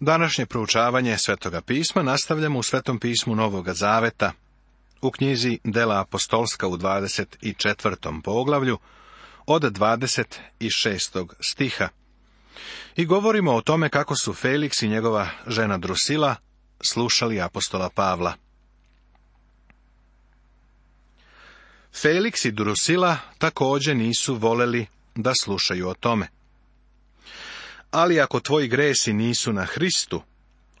Današnje proučavanje Svetoga pisma nastavljamo u Svetom pismu Novoga Zaveta, u knjizi Dela Apostolska u 24. poglavlju, od 26. stiha. I govorimo o tome kako su Felix i njegova žena Drusila slušali apostola Pavla. Felix i Drusila također nisu voleli da slušaju o tome. Ali ako tvoji gresi nisu na Hristu,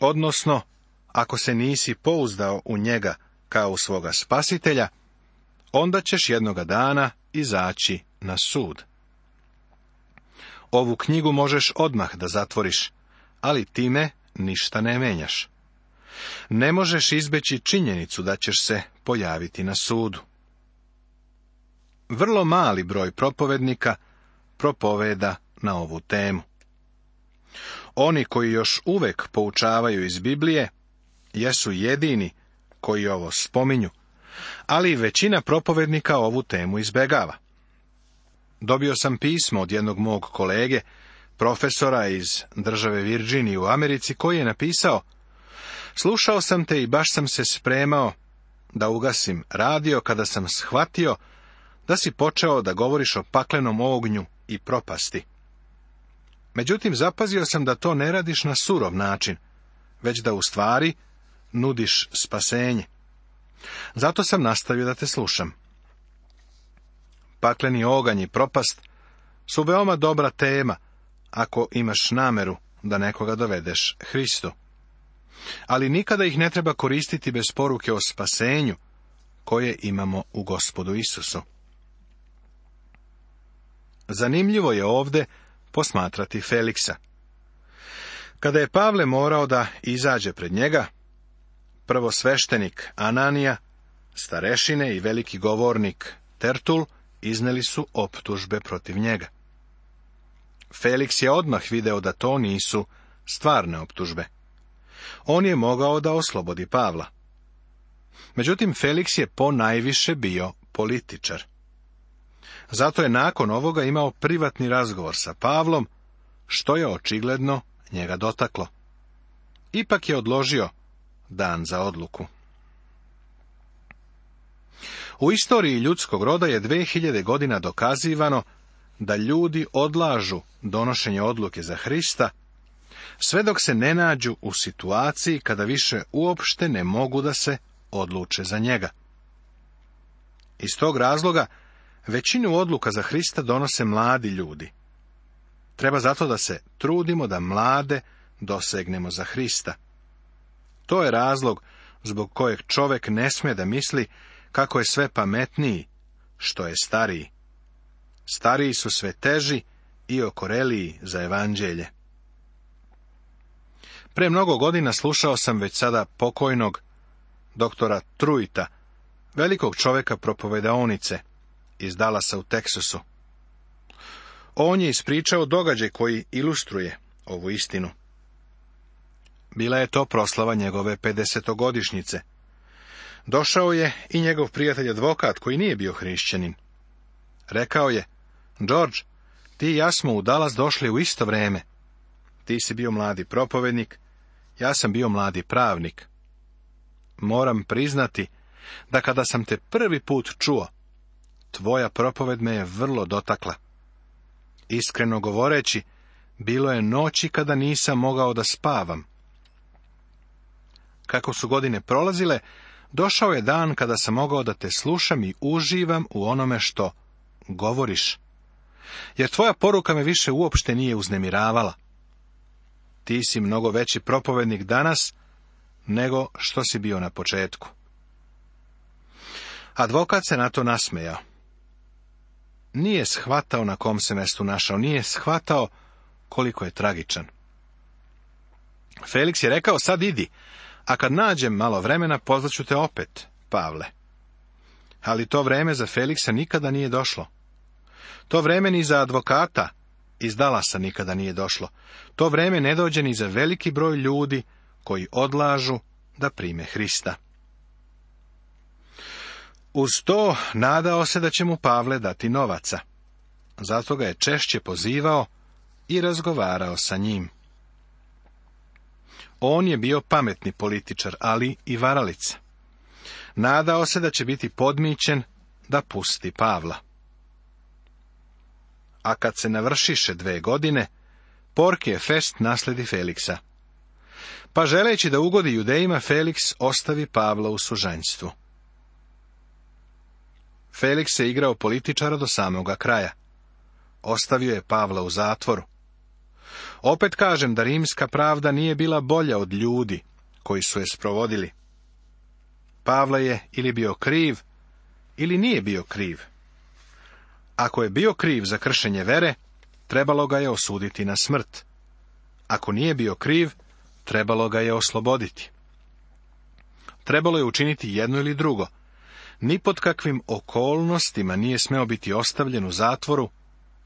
odnosno ako se nisi pouzdao u njega kao u svoga spasitelja, onda ćeš jednoga dana izaći na sud. Ovu knjigu možeš odmah da zatvoriš, ali time ništa ne menjaš. Ne možeš izbeći činjenicu da ćeš se pojaviti na sudu. Vrlo mali broj propovednika propoveda na ovu temu. Oni koji još uvek poučavaju iz Biblije, jesu jedini koji ovo spominju, ali većina propovednika ovu temu izbegava. Dobio sam pismo od jednog mog kolege, profesora iz države Virginije u Americi, koji je napisao Slušao sam te i baš sam se spremao da ugasim radio kada sam shvatio da si počeo da govoriš o paklenom ognju i propasti. Međutim, zapazio sam da to ne radiš na surov način, već da u stvari nudiš spasenje. Zato sam nastavio da te slušam. Pakleni oganj i propast su veoma dobra tema ako imaš nameru da nekoga dovedeš Hristu. Ali nikada ih ne treba koristiti bez poruke o spasenju koje imamo u gospodu Isusu. Zanimljivo je ovdje posmatrati Feliksa. Kada je Pavle morao da izađe pred njega, prvo sveštenik Ananija, starešine i veliki govornik Tertul izneli su optužbe protiv njega. Feliks je odmah video da to nisu stvarne optužbe. On je mogao da oslobodi Pavla. Međutim, Felix je najviše bio političar. Zato je nakon ovoga imao privatni razgovor sa Pavlom, što je očigledno njega dotaklo. Ipak je odložio dan za odluku. U istoriji ljudskog roda je 2000 godina dokazivano da ljudi odlažu donošenje odluke za Hrista, sve dok se ne nađu u situaciji kada više uopšte ne mogu da se odluče za njega. Iz tog razloga Većinu odluka za Hrista donose mladi ljudi. Treba zato da se trudimo da mlade dosegnemo za Hrista. To je razlog zbog kojeg čovek ne smije da misli kako je sve pametniji, što je stariji. Stariji su sve teži i okoreliji za evanđelje. Pre mnogo godina slušao sam već sada pokojnog doktora Trujta, velikog čoveka propovedaonice, iz Dalasa u Teksasu. On je ispričao događaj koji ilustruje ovu istinu. Bila je to proslava njegove 50-godišnjice. Došao je i njegov prijatelj advokat koji nije bio hrišćanin. Rekao je, George, ti i ja smo u Dalas došli u isto vreme. Ti si bio mladi propovednik, ja sam bio mladi pravnik. Moram priznati da kada sam te prvi put čuo, tvoja propoved me je vrlo dotakla. Iskreno govoreći, bilo je noći kada nisam mogao da spavam. Kako su godine prolazile, došao je dan kada sam mogao da te slušam i uživam u onome što govoriš. Jer tvoja poruka me više uopšte nije uznemiravala. Ti si mnogo veći propovednik danas nego što si bio na početku. Advokat se na to nasmejao nije shvatao na kom se mestu našao, nije shvatao koliko je tragičan. Felix je rekao, sad idi, a kad nađem malo vremena, pozvaću te opet, Pavle. Ali to vreme za Feliksa nikada nije došlo. To vreme ni za advokata iz Dalasa nikada nije došlo. To vreme ne dođe ni za veliki broj ljudi koji odlažu da prime Hrista. Uz to nadao se da će mu Pavle dati novaca. Zato ga je češće pozivao i razgovarao sa njim. On je bio pametni političar, ali i varalica. Nadao se da će biti podmićen da pusti Pavla. A kad se navršiše dve godine, je Fest nasledi Feliksa. Pa želeći da ugodi judejima, Feliks ostavi Pavla u sužanjstvu. Felix se igrao političara do samoga kraja. Ostavio je Pavla u zatvoru. Opet kažem da rimska pravda nije bila bolja od ljudi koji su je sprovodili. Pavla je ili bio kriv, ili nije bio kriv. Ako je bio kriv za kršenje vere, trebalo ga je osuditi na smrt. Ako nije bio kriv, trebalo ga je osloboditi. Trebalo je učiniti jedno ili drugo, ni pod kakvim okolnostima nije smeo biti ostavljen u zatvoru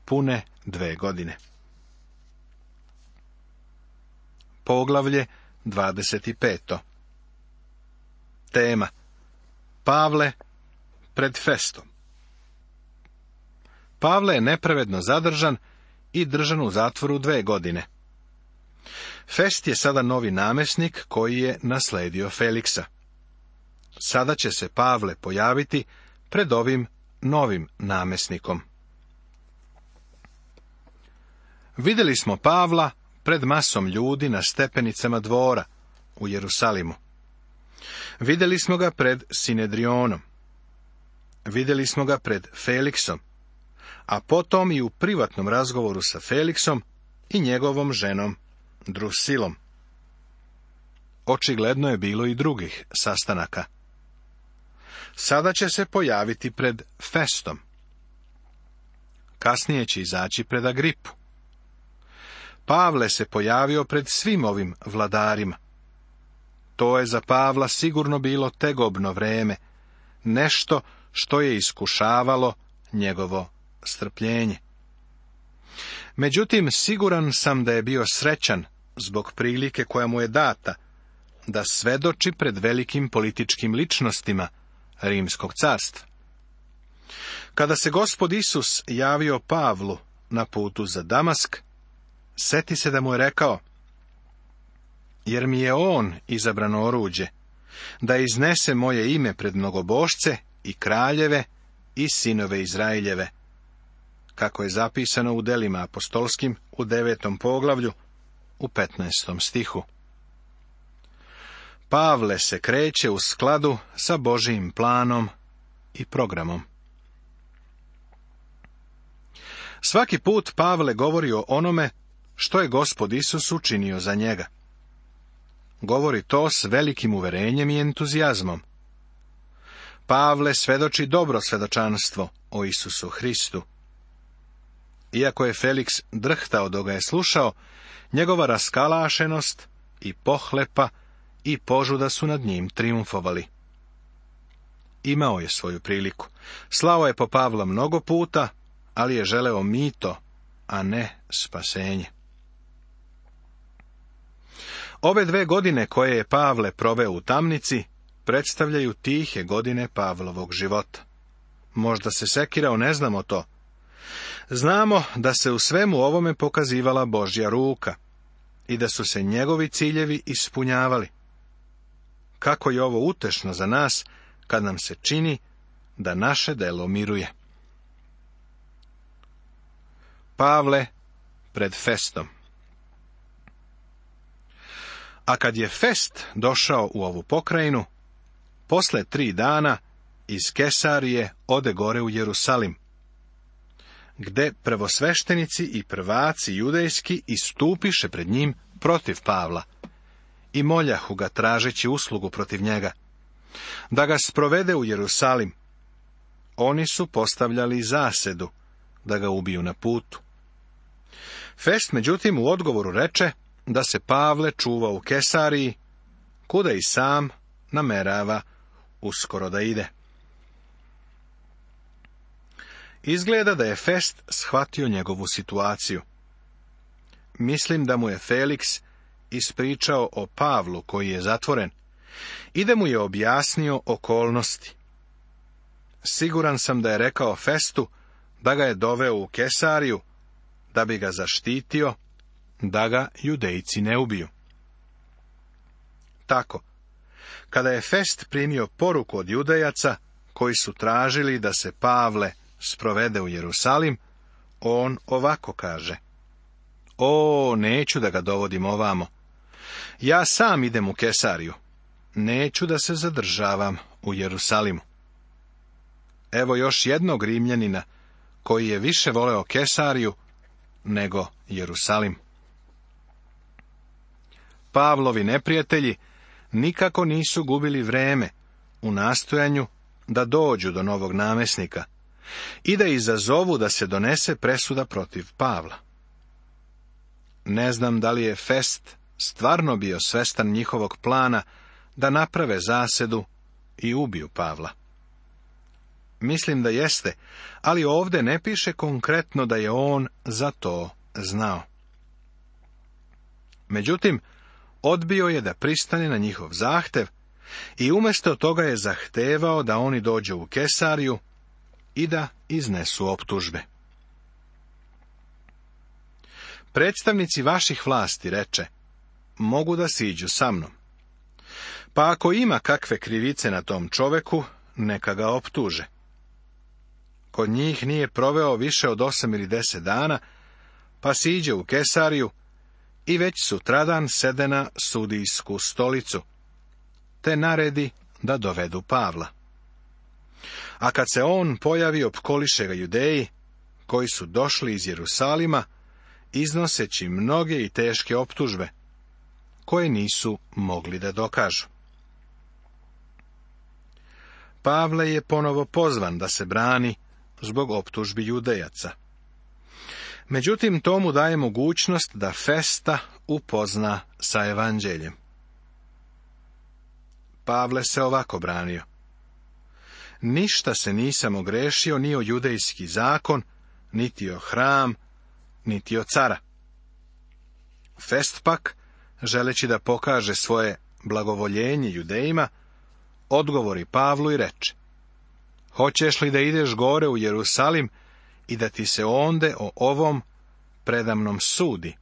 pune dve godine. Poglavlje 25. Tema Pavle pred festom Pavle je nepravedno zadržan i držan u zatvoru dve godine. Fest je sada novi namesnik koji je nasledio Feliksa sada će se Pavle pojaviti pred ovim novim namesnikom. Vidjeli smo Pavla pred masom ljudi na stepenicama dvora u Jerusalimu. Vidjeli smo ga pred Sinedrionom. Vidjeli smo ga pred Feliksom, a potom i u privatnom razgovoru sa Feliksom i njegovom ženom Drusilom. Očigledno je bilo i drugih sastanaka. Sada će se pojaviti pred Festom. Kasnije će izaći pred Agripu. Pavle se pojavio pred svim ovim vladarima. To je za Pavla sigurno bilo tegobno vreme, nešto što je iskušavalo njegovo strpljenje. Međutim, siguran sam da je bio srećan zbog prilike koja mu je data, da svedoči pred velikim političkim ličnostima – rimskog carstva. Kada se gospod Isus javio Pavlu na putu za Damask, seti se da mu je rekao, jer mi je on izabrano oruđe, da iznese moje ime pred mnogobošce i kraljeve i sinove Izraeljeve, kako je zapisano u delima apostolskim u devetom poglavlju u petnaestom stihu. Pavle se kreće u skladu sa Božijim planom i programom. Svaki put Pavle govori o onome što je gospod Isus učinio za njega. Govori to s velikim uverenjem i entuzijazmom. Pavle svedoči dobro svedočanstvo o Isusu Hristu. Iako je Feliks drhtao dok ga je slušao, njegova raskalašenost i pohlepa i požuda su nad njim triumfovali. Imao je svoju priliku. Slao je po Pavla mnogo puta, ali je želeo mito, a ne spasenje. Ove dve godine koje je Pavle proveo u tamnici, predstavljaju tihe godine Pavlovog života. Možda se sekirao, ne znamo to. Znamo da se u svemu ovome pokazivala Božja ruka i da su se njegovi ciljevi ispunjavali kako je ovo utešno za nas kad nam se čini da naše delo miruje. Pavle pred festom A kad je fest došao u ovu pokrajinu, posle tri dana iz Kesarije ode gore u Jerusalim, gde prvosveštenici i prvaci judejski istupiše pred njim protiv Pavla, i moljahu ga tražeći uslugu protiv njega, da ga sprovede u Jerusalim. Oni su postavljali zasedu da ga ubiju na putu. Fest, međutim, u odgovoru reče da se Pavle čuva u Kesariji, kuda i sam namerava uskoro da ide. Izgleda da je Fest shvatio njegovu situaciju. Mislim da mu je Felix ispričao o Pavlu koji je zatvoren i da mu je objasnio okolnosti. Siguran sam da je rekao Festu da ga je doveo u Kesariju, da bi ga zaštitio, da ga judejci ne ubiju. Tako, kada je Fest primio poruku od judejaca, koji su tražili da se Pavle sprovede u Jerusalim, on ovako kaže. O, neću da ga dovodim ovamo. Ja sam idem u Kesariju. Neću da se zadržavam u Jerusalimu. Evo još jednog Rimljanina koji je više voleo Kesariju nego Jerusalim. Pavlovi neprijatelji nikako nisu gubili vreme u nastojanju da dođu do novog namesnika i da izazovu da se donese presuda protiv Pavla. Ne znam da li je Fest stvarno bio svestan njihovog plana da naprave zasedu i ubiju Pavla. Mislim da jeste, ali ovdje ne piše konkretno da je on za to znao. Međutim, odbio je da pristane na njihov zahtev i umjesto toga je zahtevao da oni dođu u Kesariju i da iznesu optužbe. Predstavnici vaših vlasti reče, mogu da siđu sa mnom. Pa ako ima kakve krivice na tom čoveku, neka ga optuže. Kod njih nije proveo više od osam ili deset dana, pa siđe u Kesariju i već sutradan sede na sudijsku stolicu, te naredi da dovedu Pavla. A kad se on pojavi opkoliše ga judeji, koji su došli iz Jerusalima, iznoseći mnoge i teške optužbe, koje nisu mogli da dokažu. Pavle je ponovo pozvan da se brani zbog optužbi judejaca. Međutim, to mu daje mogućnost da Festa upozna sa evanđeljem. Pavle se ovako branio. Ništa se nisam ogrešio ni o judejski zakon, niti o hram, niti o cara. Fest pak želeći da pokaže svoje blagovoljenje judejima, odgovori Pavlu i reče, Hoćeš li da ideš gore u Jerusalim i da ti se onde o ovom predamnom sudi?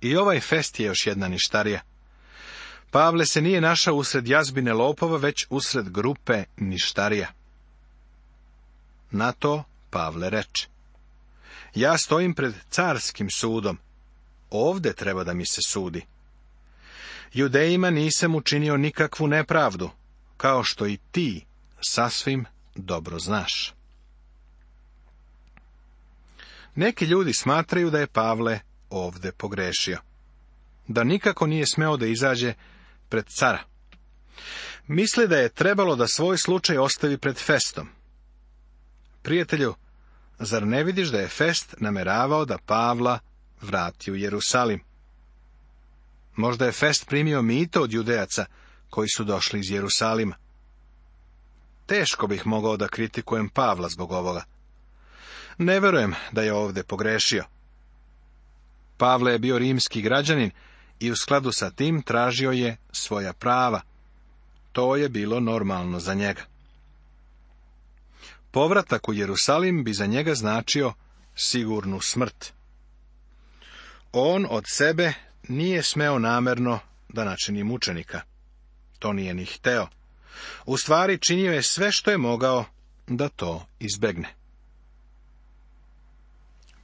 I ovaj fest je još jedna ništarija. Pavle se nije našao usred jazbine lopova, već usred grupe ništarija. Na to Pavle reče. Ja stojim pred carskim sudom ovde treba da mi se sudi. Judejima nisam učinio nikakvu nepravdu, kao što i ti sasvim dobro znaš. Neki ljudi smatraju da je Pavle ovde pogrešio. Da nikako nije smeo da izađe pred cara. Misli da je trebalo da svoj slučaj ostavi pred Festom. Prijatelju, zar ne vidiš da je Fest nameravao da Pavla vrati u Jerusalim. Možda je Fest primio mito od judejaca koji su došli iz Jerusalima. Teško bih mogao da kritikujem Pavla zbog ovoga. Ne verujem da je ovdje pogrešio. Pavle je bio rimski građanin i u skladu sa tim tražio je svoja prava. To je bilo normalno za njega. Povratak u Jerusalim bi za njega značio sigurnu smrt. On od sebe nije smeo namerno da načini mučenika. To nije ni hteo. U stvari činio je sve što je mogao da to izbegne.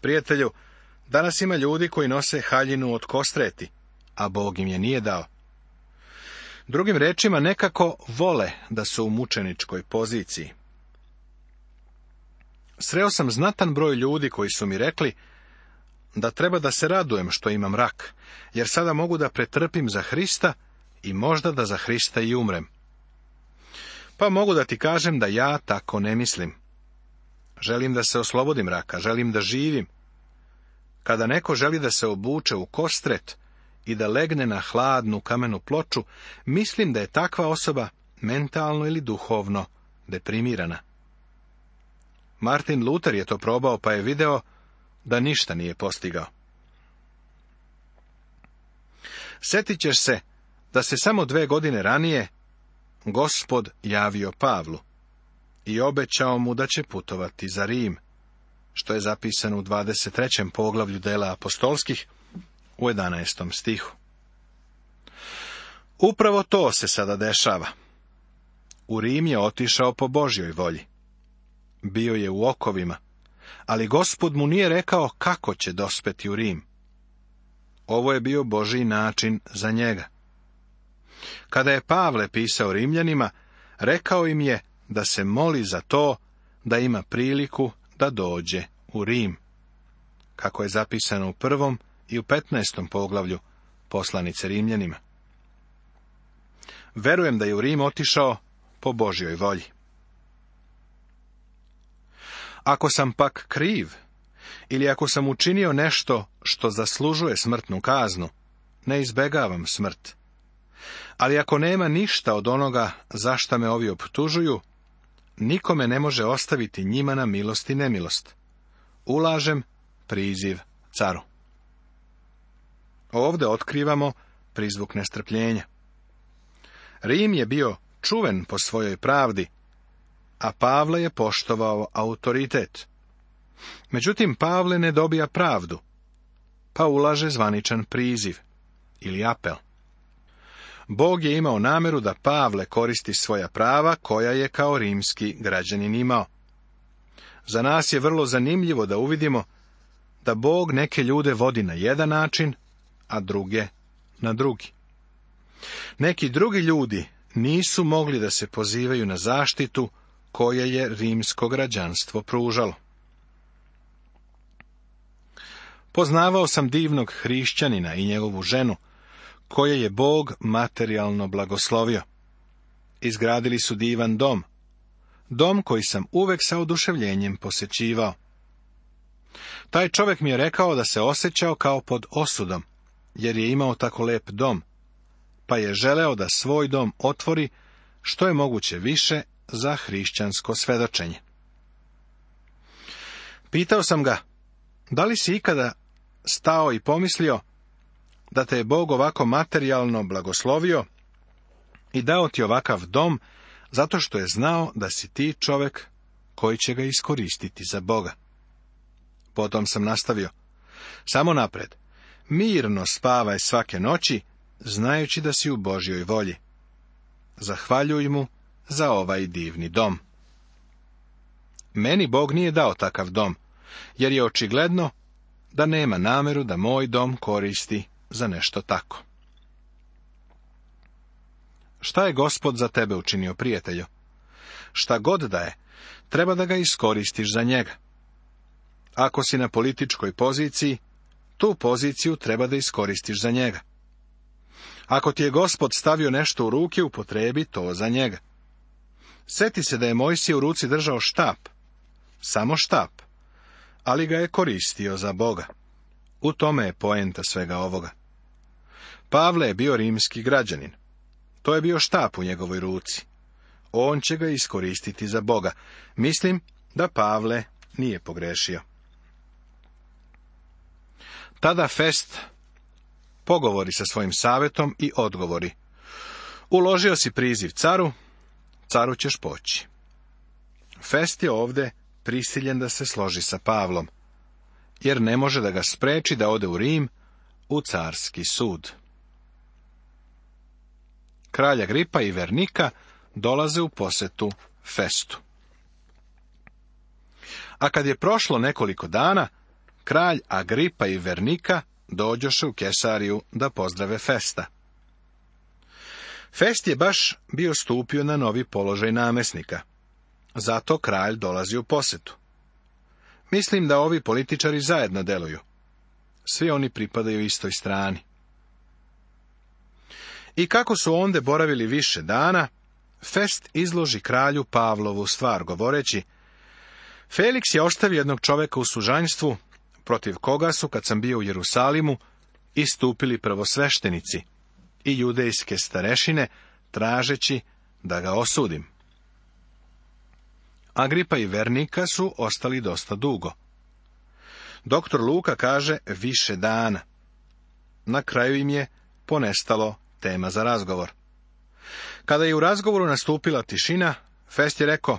Prijatelju, danas ima ljudi koji nose haljinu od kostreti, a Bog im je nije dao. Drugim rečima, nekako vole da su u mučeničkoj poziciji. Sreo sam znatan broj ljudi koji su mi rekli da treba da se radujem što imam rak, jer sada mogu da pretrpim za Hrista i možda da za Hrista i umrem. Pa mogu da ti kažem da ja tako ne mislim. Želim da se oslobodim raka, želim da živim. Kada neko želi da se obuče u kostret i da legne na hladnu kamenu ploču, mislim da je takva osoba mentalno ili duhovno deprimirana. Martin Luther je to probao pa je video da ništa nije postigao. Sjetit ćeš se da se samo dve godine ranije gospod javio Pavlu i obećao mu da će putovati za Rim, što je zapisano u 23. poglavlju dela apostolskih u 11. stihu. Upravo to se sada dešava. U Rim je otišao po Božjoj volji. Bio je u okovima, ali gospod mu nije rekao kako će dospeti u Rim. Ovo je bio Boži način za njega. Kada je Pavle pisao Rimljanima, rekao im je da se moli za to da ima priliku da dođe u Rim. Kako je zapisano u prvom i u petnaestom poglavlju poslanice Rimljanima. Verujem da je u Rim otišao po Božjoj volji. Ako sam pak kriv, ili ako sam učinio nešto što zaslužuje smrtnu kaznu, ne izbegavam smrt. Ali ako nema ništa od onoga zašta me ovi optužuju, nikome ne može ostaviti njima na milost i nemilost. Ulažem priziv caru. Ovde otkrivamo prizvuk nestrpljenja. Rim je bio čuven po svojoj pravdi, a Pavle je poštovao autoritet. Međutim, Pavle ne dobija pravdu, pa ulaže zvaničan priziv ili apel. Bog je imao nameru da Pavle koristi svoja prava koja je kao rimski građanin imao. Za nas je vrlo zanimljivo da uvidimo da Bog neke ljude vodi na jedan način, a druge na drugi. Neki drugi ljudi nisu mogli da se pozivaju na zaštitu koje je rimsko građanstvo pružalo. Poznavao sam divnog hrišćanina i njegovu ženu, koje je Bog materijalno blagoslovio. Izgradili su divan dom, dom koji sam uvek sa oduševljenjem posećivao. Taj čovek mi je rekao da se osjećao kao pod osudom, jer je imao tako lep dom, pa je želeo da svoj dom otvori što je moguće više za hrišćansko svedočenje. Pitao sam ga, da li si ikada stao i pomislio da te je Bog ovako materijalno blagoslovio i dao ti ovakav dom, zato što je znao da si ti čovek koji će ga iskoristiti za Boga. Potom sam nastavio. Samo napred. Mirno spavaj svake noći, znajući da si u Božjoj volji. Zahvaljuj mu za ovaj divni dom. Meni Bog nije dao takav dom, jer je očigledno da nema nameru da moj dom koristi za nešto tako. Šta je gospod za tebe učinio prijatelju? Šta god da je, treba da ga iskoristiš za njega. Ako si na političkoj poziciji, tu poziciju treba da iskoristiš za njega. Ako ti je gospod stavio nešto u ruke, upotrebi to za njega. Seti se da je Mojsije u ruci držao štap, samo štap, ali ga je koristio za Boga. U tome je poenta svega ovoga. Pavle je bio rimski građanin. To je bio štap u njegovoj ruci. On će ga iskoristiti za Boga. Mislim da Pavle nije pogrešio. Tada Fest pogovori sa svojim savetom i odgovori. Uložio si priziv caru, caru ćeš poći. Fest je ovdje prisiljen da se složi sa Pavlom, jer ne može da ga spreči da ode u Rim u carski sud. Kralja Gripa i Vernika dolaze u posetu Festu. A kad je prošlo nekoliko dana, kralj Agripa i Vernika dođoše u Kesariju da pozdrave Festa. Fest je baš bio stupio na novi položaj namesnika. Zato kralj dolazi u posetu. Mislim da ovi političari zajedno deluju. Svi oni pripadaju istoj strani. I kako su onde boravili više dana, Fest izloži kralju Pavlovu stvar govoreći Felix je ostavio jednog čoveka u sužanjstvu, protiv koga su, kad sam bio u Jerusalimu, istupili prvosveštenici, i judejske starešine, tražeći da ga osudim. Agripa i Vernika su ostali dosta dugo. Doktor Luka kaže više dana. Na kraju im je ponestalo tema za razgovor. Kada je u razgovoru nastupila tišina, Fest je rekao,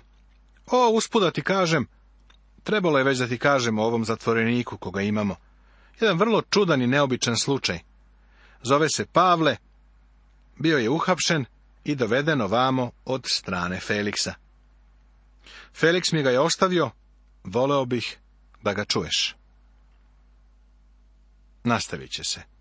o, uspuda ti kažem, trebalo je već da ti kažem o ovom zatvoreniku koga imamo. Jedan vrlo čudan i neobičan slučaj. Zove se Pavle bio je uhapšen i doveden ovamo od strane Feliksa. Felix mi ga je ostavio, voleo bih da ga čuješ. Nastavit će se.